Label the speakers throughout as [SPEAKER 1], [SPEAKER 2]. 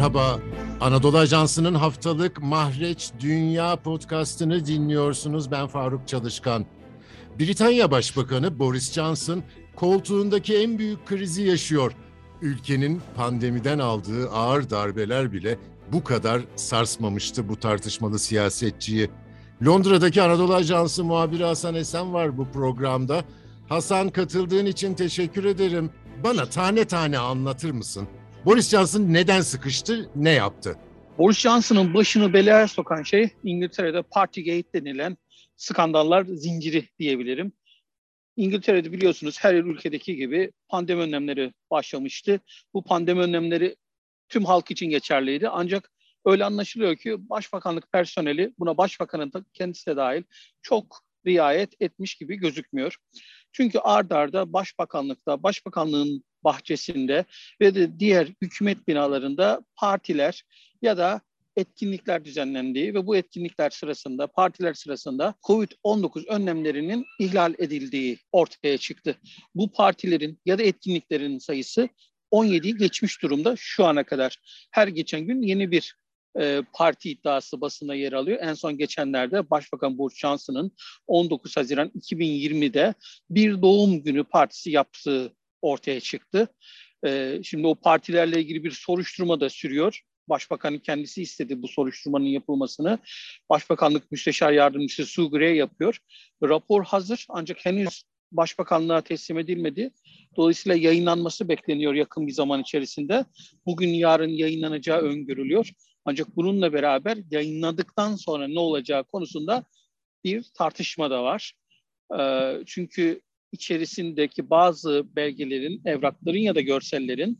[SPEAKER 1] Merhaba, Anadolu Ajansı'nın haftalık Mahreç Dünya podcastını dinliyorsunuz. Ben Faruk Çalışkan. Britanya Başbakanı Boris Johnson koltuğundaki en büyük krizi yaşıyor. Ülkenin pandemiden aldığı ağır darbeler bile bu kadar sarsmamıştı bu tartışmalı siyasetçiyi. Londra'daki Anadolu Ajansı muhabiri Hasan Esen var bu programda. Hasan katıldığın için teşekkür ederim. Bana tane tane anlatır mısın? Boris Johnson neden sıkıştı, ne yaptı?
[SPEAKER 2] Boris Johnson'ın başını belaya sokan şey İngiltere'de Partygate denilen skandallar zinciri diyebilirim. İngiltere'de biliyorsunuz her ülkedeki gibi pandemi önlemleri başlamıştı. Bu pandemi önlemleri tüm halk için geçerliydi. Ancak öyle anlaşılıyor ki başbakanlık personeli buna başbakanın kendisi de dahil çok riayet etmiş gibi gözükmüyor. Çünkü ard arda başbakanlıkta, başbakanlığın bahçesinde ve de diğer hükümet binalarında partiler ya da etkinlikler düzenlendiği ve bu etkinlikler sırasında, partiler sırasında COVID-19 önlemlerinin ihlal edildiği ortaya çıktı. Bu partilerin ya da etkinliklerin sayısı 17'yi geçmiş durumda şu ana kadar. Her geçen gün yeni bir e, parti iddiası basında yer alıyor. En son geçenlerde Başbakan Boris Johnson'ın 19 Haziran 2020'de bir doğum günü partisi yaptığı ortaya çıktı. E, şimdi o partilerle ilgili bir soruşturma da sürüyor. Başbakanın kendisi istedi bu soruşturmanın yapılmasını. Başbakanlık Müsteşar Yardımcısı Sue Gray yapıyor. Rapor hazır ancak henüz Başbakanlığa teslim edilmedi. Dolayısıyla yayınlanması bekleniyor yakın bir zaman içerisinde. Bugün yarın yayınlanacağı öngörülüyor. Ancak bununla beraber yayınladıktan sonra ne olacağı konusunda bir tartışma da var. Ee, çünkü içerisindeki bazı belgelerin, evrakların ya da görsellerin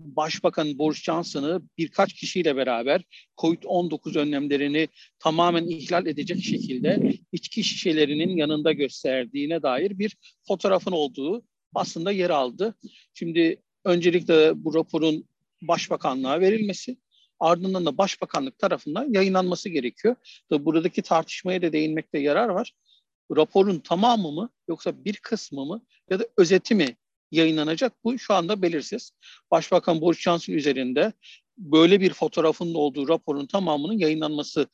[SPEAKER 2] Başbakan Boris Johnson'ı birkaç kişiyle beraber COVID-19 önlemlerini tamamen ihlal edecek şekilde içki şişelerinin yanında gösterdiğine dair bir fotoğrafın olduğu aslında yer aldı. Şimdi öncelikle bu raporun başbakanlığa verilmesi, ardından da başbakanlık tarafından yayınlanması gerekiyor. Tabii buradaki tartışmaya da değinmekte yarar var. Raporun tamamı mı yoksa bir kısmı mı ya da özeti mi yayınlanacak bu şu anda belirsiz. Başbakan Boris Johnson üzerinde böyle bir fotoğrafın olduğu raporun tamamının yayınlanması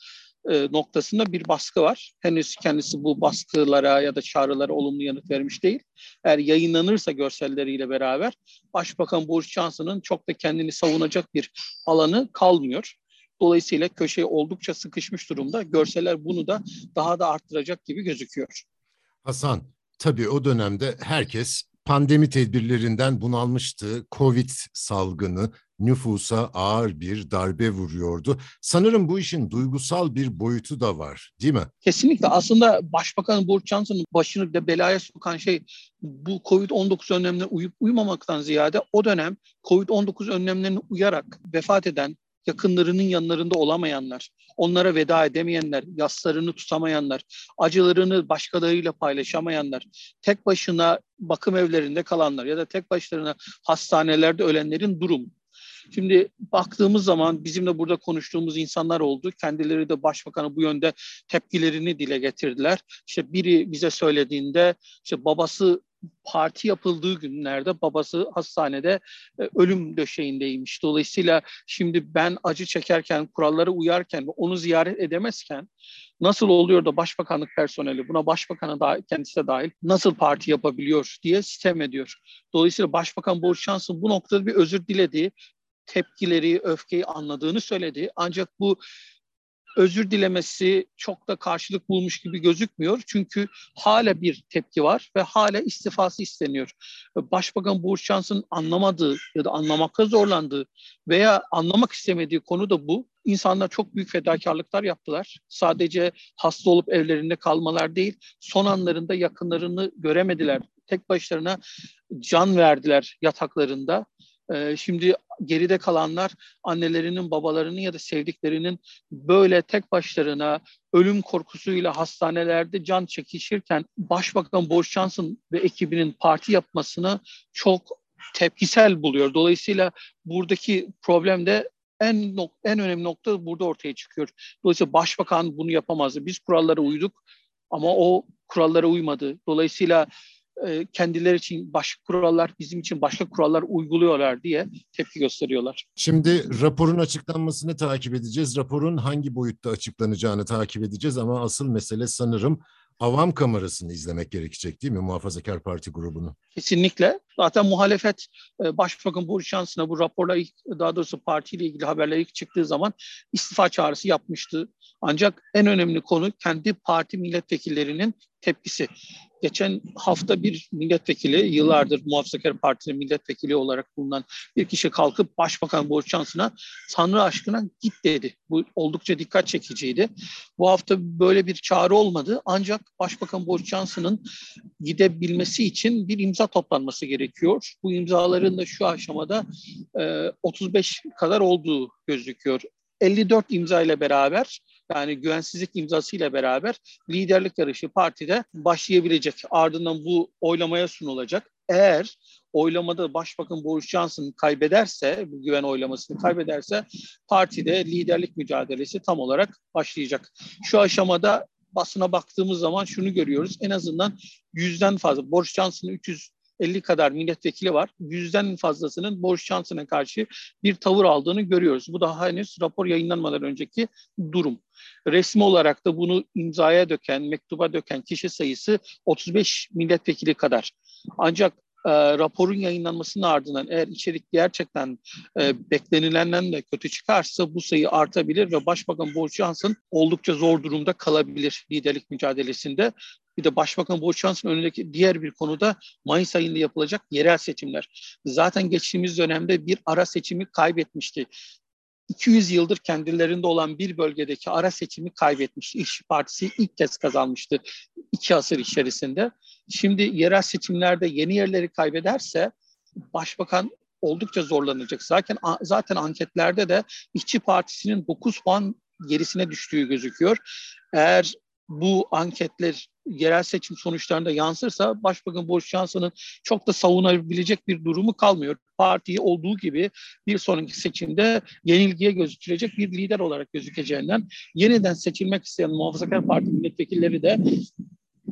[SPEAKER 2] e, noktasında bir baskı var. Henüz kendisi bu baskılara ya da çağrılara olumlu yanıt vermiş değil. Eğer yayınlanırsa görselleriyle beraber Başbakan Boris Johnson'ın çok da kendini savunacak bir alanı kalmıyor. Dolayısıyla köşeye oldukça sıkışmış durumda. Görseller bunu da daha da arttıracak gibi gözüküyor.
[SPEAKER 1] Hasan, tabii o dönemde herkes pandemi tedbirlerinden bunalmıştı. Covid salgını nüfusa ağır bir darbe vuruyordu. Sanırım bu işin duygusal bir boyutu da var değil mi?
[SPEAKER 2] Kesinlikle. Aslında Başbakan Boris Johnson'ın başını da belaya sokan şey bu Covid-19 önlemlerine uyup uymamaktan ziyade o dönem Covid-19 önlemlerine uyarak vefat eden yakınlarının yanlarında olamayanlar, onlara veda edemeyenler, yaslarını tutamayanlar, acılarını başkalarıyla paylaşamayanlar, tek başına bakım evlerinde kalanlar ya da tek başlarına hastanelerde ölenlerin durumu. Şimdi baktığımız zaman bizimle burada konuştuğumuz insanlar oldu. Kendileri de başbakanı bu yönde tepkilerini dile getirdiler. İşte biri bize söylediğinde işte babası parti yapıldığı günlerde babası hastanede e, ölüm döşeğindeymiş. Dolayısıyla şimdi ben acı çekerken, kurallara uyarken ve onu ziyaret edemezken nasıl oluyor da başbakanlık personeli buna başbakanı da kendisi de dahil nasıl parti yapabiliyor diye sistem ediyor. Dolayısıyla Başbakan Boris Johnson bu noktada bir özür diledi. Tepkileri, öfkeyi anladığını söyledi. Ancak bu özür dilemesi çok da karşılık bulmuş gibi gözükmüyor. Çünkü hala bir tepki var ve hala istifası isteniyor. Başbakan Boris Johnson anlamadığı ya da anlamakta zorlandığı veya anlamak istemediği konu da bu. İnsanlar çok büyük fedakarlıklar yaptılar. Sadece hasta olup evlerinde kalmalar değil, son anlarında yakınlarını göremediler. Tek başlarına can verdiler yataklarında ee, şimdi geride kalanlar annelerinin, babalarının ya da sevdiklerinin böyle tek başlarına ölüm korkusuyla hastanelerde can çekişirken Başbakan Boris Johnson ve ekibinin parti yapmasını çok tepkisel buluyor. Dolayısıyla buradaki problem de en en önemli nokta burada ortaya çıkıyor. Dolayısıyla başbakan bunu yapamazdı. Biz kurallara uyduk ama o kurallara uymadı. Dolayısıyla e, kendileri için başka kurallar, bizim için başka kurallar uyguluyorlar diye tepki gösteriyorlar.
[SPEAKER 1] Şimdi raporun açıklanmasını takip edeceğiz. Raporun hangi boyutta açıklanacağını takip edeceğiz ama asıl mesele sanırım avam kamerasını izlemek gerekecek değil mi Muhafazakar Parti grubunu?
[SPEAKER 2] Kesinlikle. Zaten muhalefet e, Başbakan Boris Johnson'a bu raporla ilk, daha doğrusu partiyle ilgili haberler ilk çıktığı zaman istifa çağrısı yapmıştı. Ancak en önemli konu kendi parti milletvekillerinin tepkisi. Geçen hafta bir milletvekili, yıllardır Muhafazakar Partisi'nin milletvekili olarak bulunan bir kişi kalkıp Başbakan Boris Johnson'a Tanrı aşkına git dedi. Bu oldukça dikkat çekiciydi. Bu hafta böyle bir çağrı olmadı. Ancak Başbakan Boris Johnson'ın gidebilmesi için bir imza toplanması gerekiyor. Bu imzaların da şu aşamada e, 35 kadar olduğu gözüküyor. 54 imza ile beraber yani güvensizlik imzası ile beraber liderlik yarışı partide başlayabilecek. Ardından bu oylamaya sunulacak. Eğer oylamada Başbakan Boris Johnson kaybederse, bu güven oylamasını kaybederse partide liderlik mücadelesi tam olarak başlayacak. Şu aşamada basına baktığımız zaman şunu görüyoruz. En azından yüzden fazla. Boris Johnson'ın 300 50 kadar milletvekili var. Yüzden fazlasının Boris Johnson'a karşı bir tavır aldığını görüyoruz. Bu daha henüz rapor yayınlanmadan önceki durum. Resmi olarak da bunu imzaya döken, mektuba döken kişi sayısı 35 milletvekili kadar. Ancak e, raporun yayınlanmasının ardından eğer içerik gerçekten e, beklenilenden de kötü çıkarsa bu sayı artabilir ve Başbakan Boris Johnson oldukça zor durumda kalabilir liderlik mücadelesinde. Bir de Başbakan Boris Johnson önündeki diğer bir konuda Mayıs ayında yapılacak yerel seçimler. Zaten geçtiğimiz dönemde bir ara seçimi kaybetmişti. 200 yıldır kendilerinde olan bir bölgedeki ara seçimi kaybetmişti. İşçi Partisi ilk kez kazanmıştı iki asır içerisinde. Şimdi yerel seçimlerde yeni yerleri kaybederse başbakan oldukça zorlanacak. Zaten zaten anketlerde de İşçi Partisi'nin 9 puan gerisine düştüğü gözüküyor. Eğer bu anketler yerel seçim sonuçlarında yansırsa Başbakan Boris Johnson'ın çok da savunabilecek bir durumu kalmıyor. Partiyi olduğu gibi bir sonraki seçimde yenilgiye gözükecek bir lider olarak gözükeceğinden yeniden seçilmek isteyen Muhafazakar Parti milletvekilleri de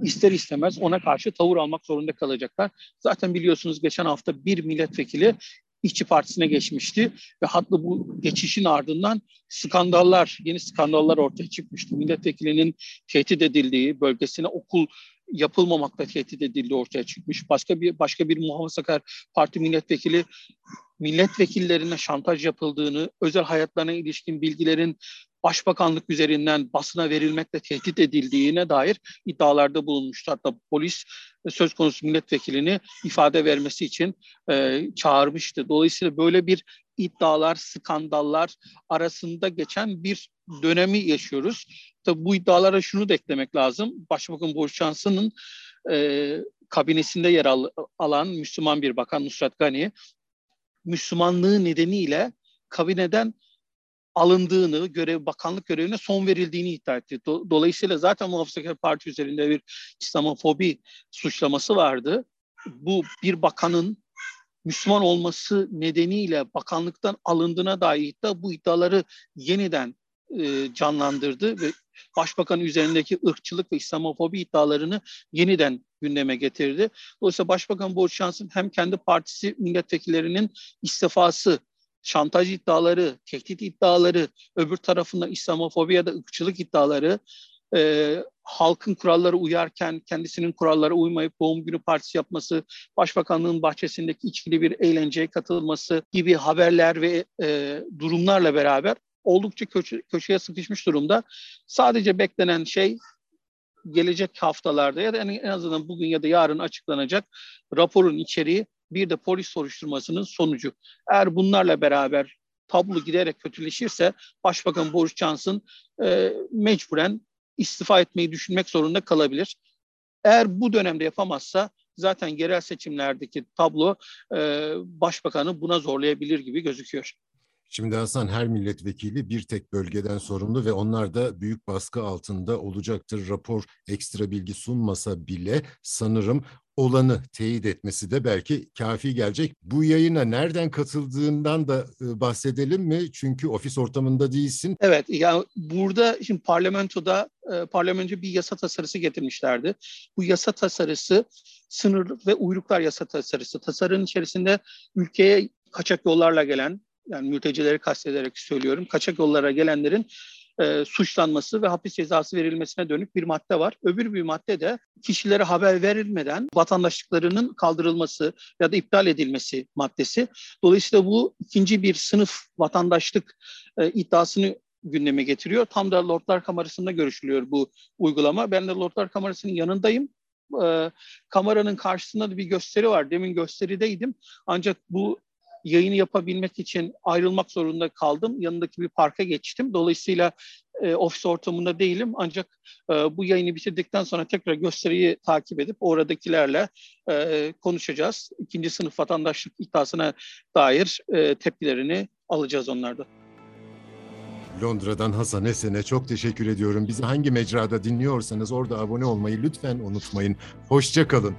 [SPEAKER 2] ister istemez ona karşı tavır almak zorunda kalacaklar. Zaten biliyorsunuz geçen hafta bir milletvekili İşçi Partisi'ne geçmişti ve hatta bu geçişin ardından skandallar, yeni skandallar ortaya çıkmıştı. Milletvekilinin tehdit edildiği, bölgesine okul yapılmamakla tehdit edildiği ortaya çıkmış. Başka bir başka bir muhafazakar parti milletvekili milletvekillerine şantaj yapıldığını, özel hayatlarına ilişkin bilgilerin başbakanlık üzerinden basına verilmekle tehdit edildiğine dair iddialarda bulunmuştu. Hatta polis söz konusu milletvekilini ifade vermesi için e, çağırmıştı. Dolayısıyla böyle bir iddialar, skandallar arasında geçen bir dönemi yaşıyoruz. Tabii bu iddialara şunu da eklemek lazım. Başbakan Johnson'ın e, kabinesinde yer al, alan Müslüman bir bakan Nusrat Gani, Müslümanlığı nedeniyle kabineden alındığını, görev bakanlık görevine son verildiğini iddia etti. Dolayısıyla zaten Muhafazakar Parti üzerinde bir İslamofobi suçlaması vardı. Bu bir bakanın Müslüman olması nedeniyle bakanlıktan alındığına dair da bu iddiaları yeniden e, canlandırdı ve başbakan üzerindeki ırkçılık ve İslamofobi iddialarını yeniden gündeme getirdi. Dolayısıyla Başbakan Johnson hem kendi partisi milletvekillerinin istifası şantaj iddiaları, tehdit iddiaları, öbür tarafında İslamofobi ya da ırkçılık iddiaları, e, halkın kuralları uyarken kendisinin kurallara uymayıp doğum günü partisi yapması, başbakanlığın bahçesindeki içkili bir eğlenceye katılması gibi haberler ve e, durumlarla beraber oldukça köşe, köşeye sıkışmış durumda. Sadece beklenen şey gelecek haftalarda ya da en azından bugün ya da yarın açıklanacak raporun içeriği bir de polis soruşturmasının sonucu. Eğer bunlarla beraber tablo giderek kötüleşirse Başbakan Boris Johnson e, mecburen istifa etmeyi düşünmek zorunda kalabilir. Eğer bu dönemde yapamazsa zaten yerel seçimlerdeki tablo e, başbakanı buna zorlayabilir gibi gözüküyor.
[SPEAKER 1] Şimdi Hasan her milletvekili bir tek bölgeden sorumlu ve onlar da büyük baskı altında olacaktır. Rapor ekstra bilgi sunmasa bile sanırım olanı teyit etmesi de belki kafi gelecek. Bu yayına nereden katıldığından da e, bahsedelim mi? Çünkü ofis ortamında değilsin.
[SPEAKER 2] Evet, yani burada şimdi parlamentoda e, parlamento bir yasa tasarısı getirmişlerdi. Bu yasa tasarısı sınır ve uyruklar yasa tasarısı. Tasarının içerisinde ülkeye kaçak yollarla gelen yani mültecileri kastederek söylüyorum. Kaçak yollara gelenlerin e, suçlanması ve hapis cezası verilmesine dönük bir madde var. Öbür bir madde de kişilere haber verilmeden vatandaşlıklarının kaldırılması ya da iptal edilmesi maddesi. Dolayısıyla bu ikinci bir sınıf vatandaşlık e, iddiasını gündeme getiriyor. Tam da Lordlar Kamerası'nda görüşülüyor bu uygulama. Ben de Lordlar Kamerası'nın yanındayım. E, kameranın karşısında da bir gösteri var. Demin gösterideydim. Ancak bu yayını yapabilmek için ayrılmak zorunda kaldım. Yanındaki bir parka geçtim. Dolayısıyla e, ofis ortamında değilim. Ancak e, bu yayını bitirdikten sonra tekrar gösteriyi takip edip oradakilerle e, konuşacağız. İkinci sınıf vatandaşlık iddiasına dair e, tepkilerini alacağız onlarda.
[SPEAKER 1] Londra'dan Hasan Esen'e çok teşekkür ediyorum. Bizi hangi mecrada dinliyorsanız orada abone olmayı lütfen unutmayın. Hoşça kalın.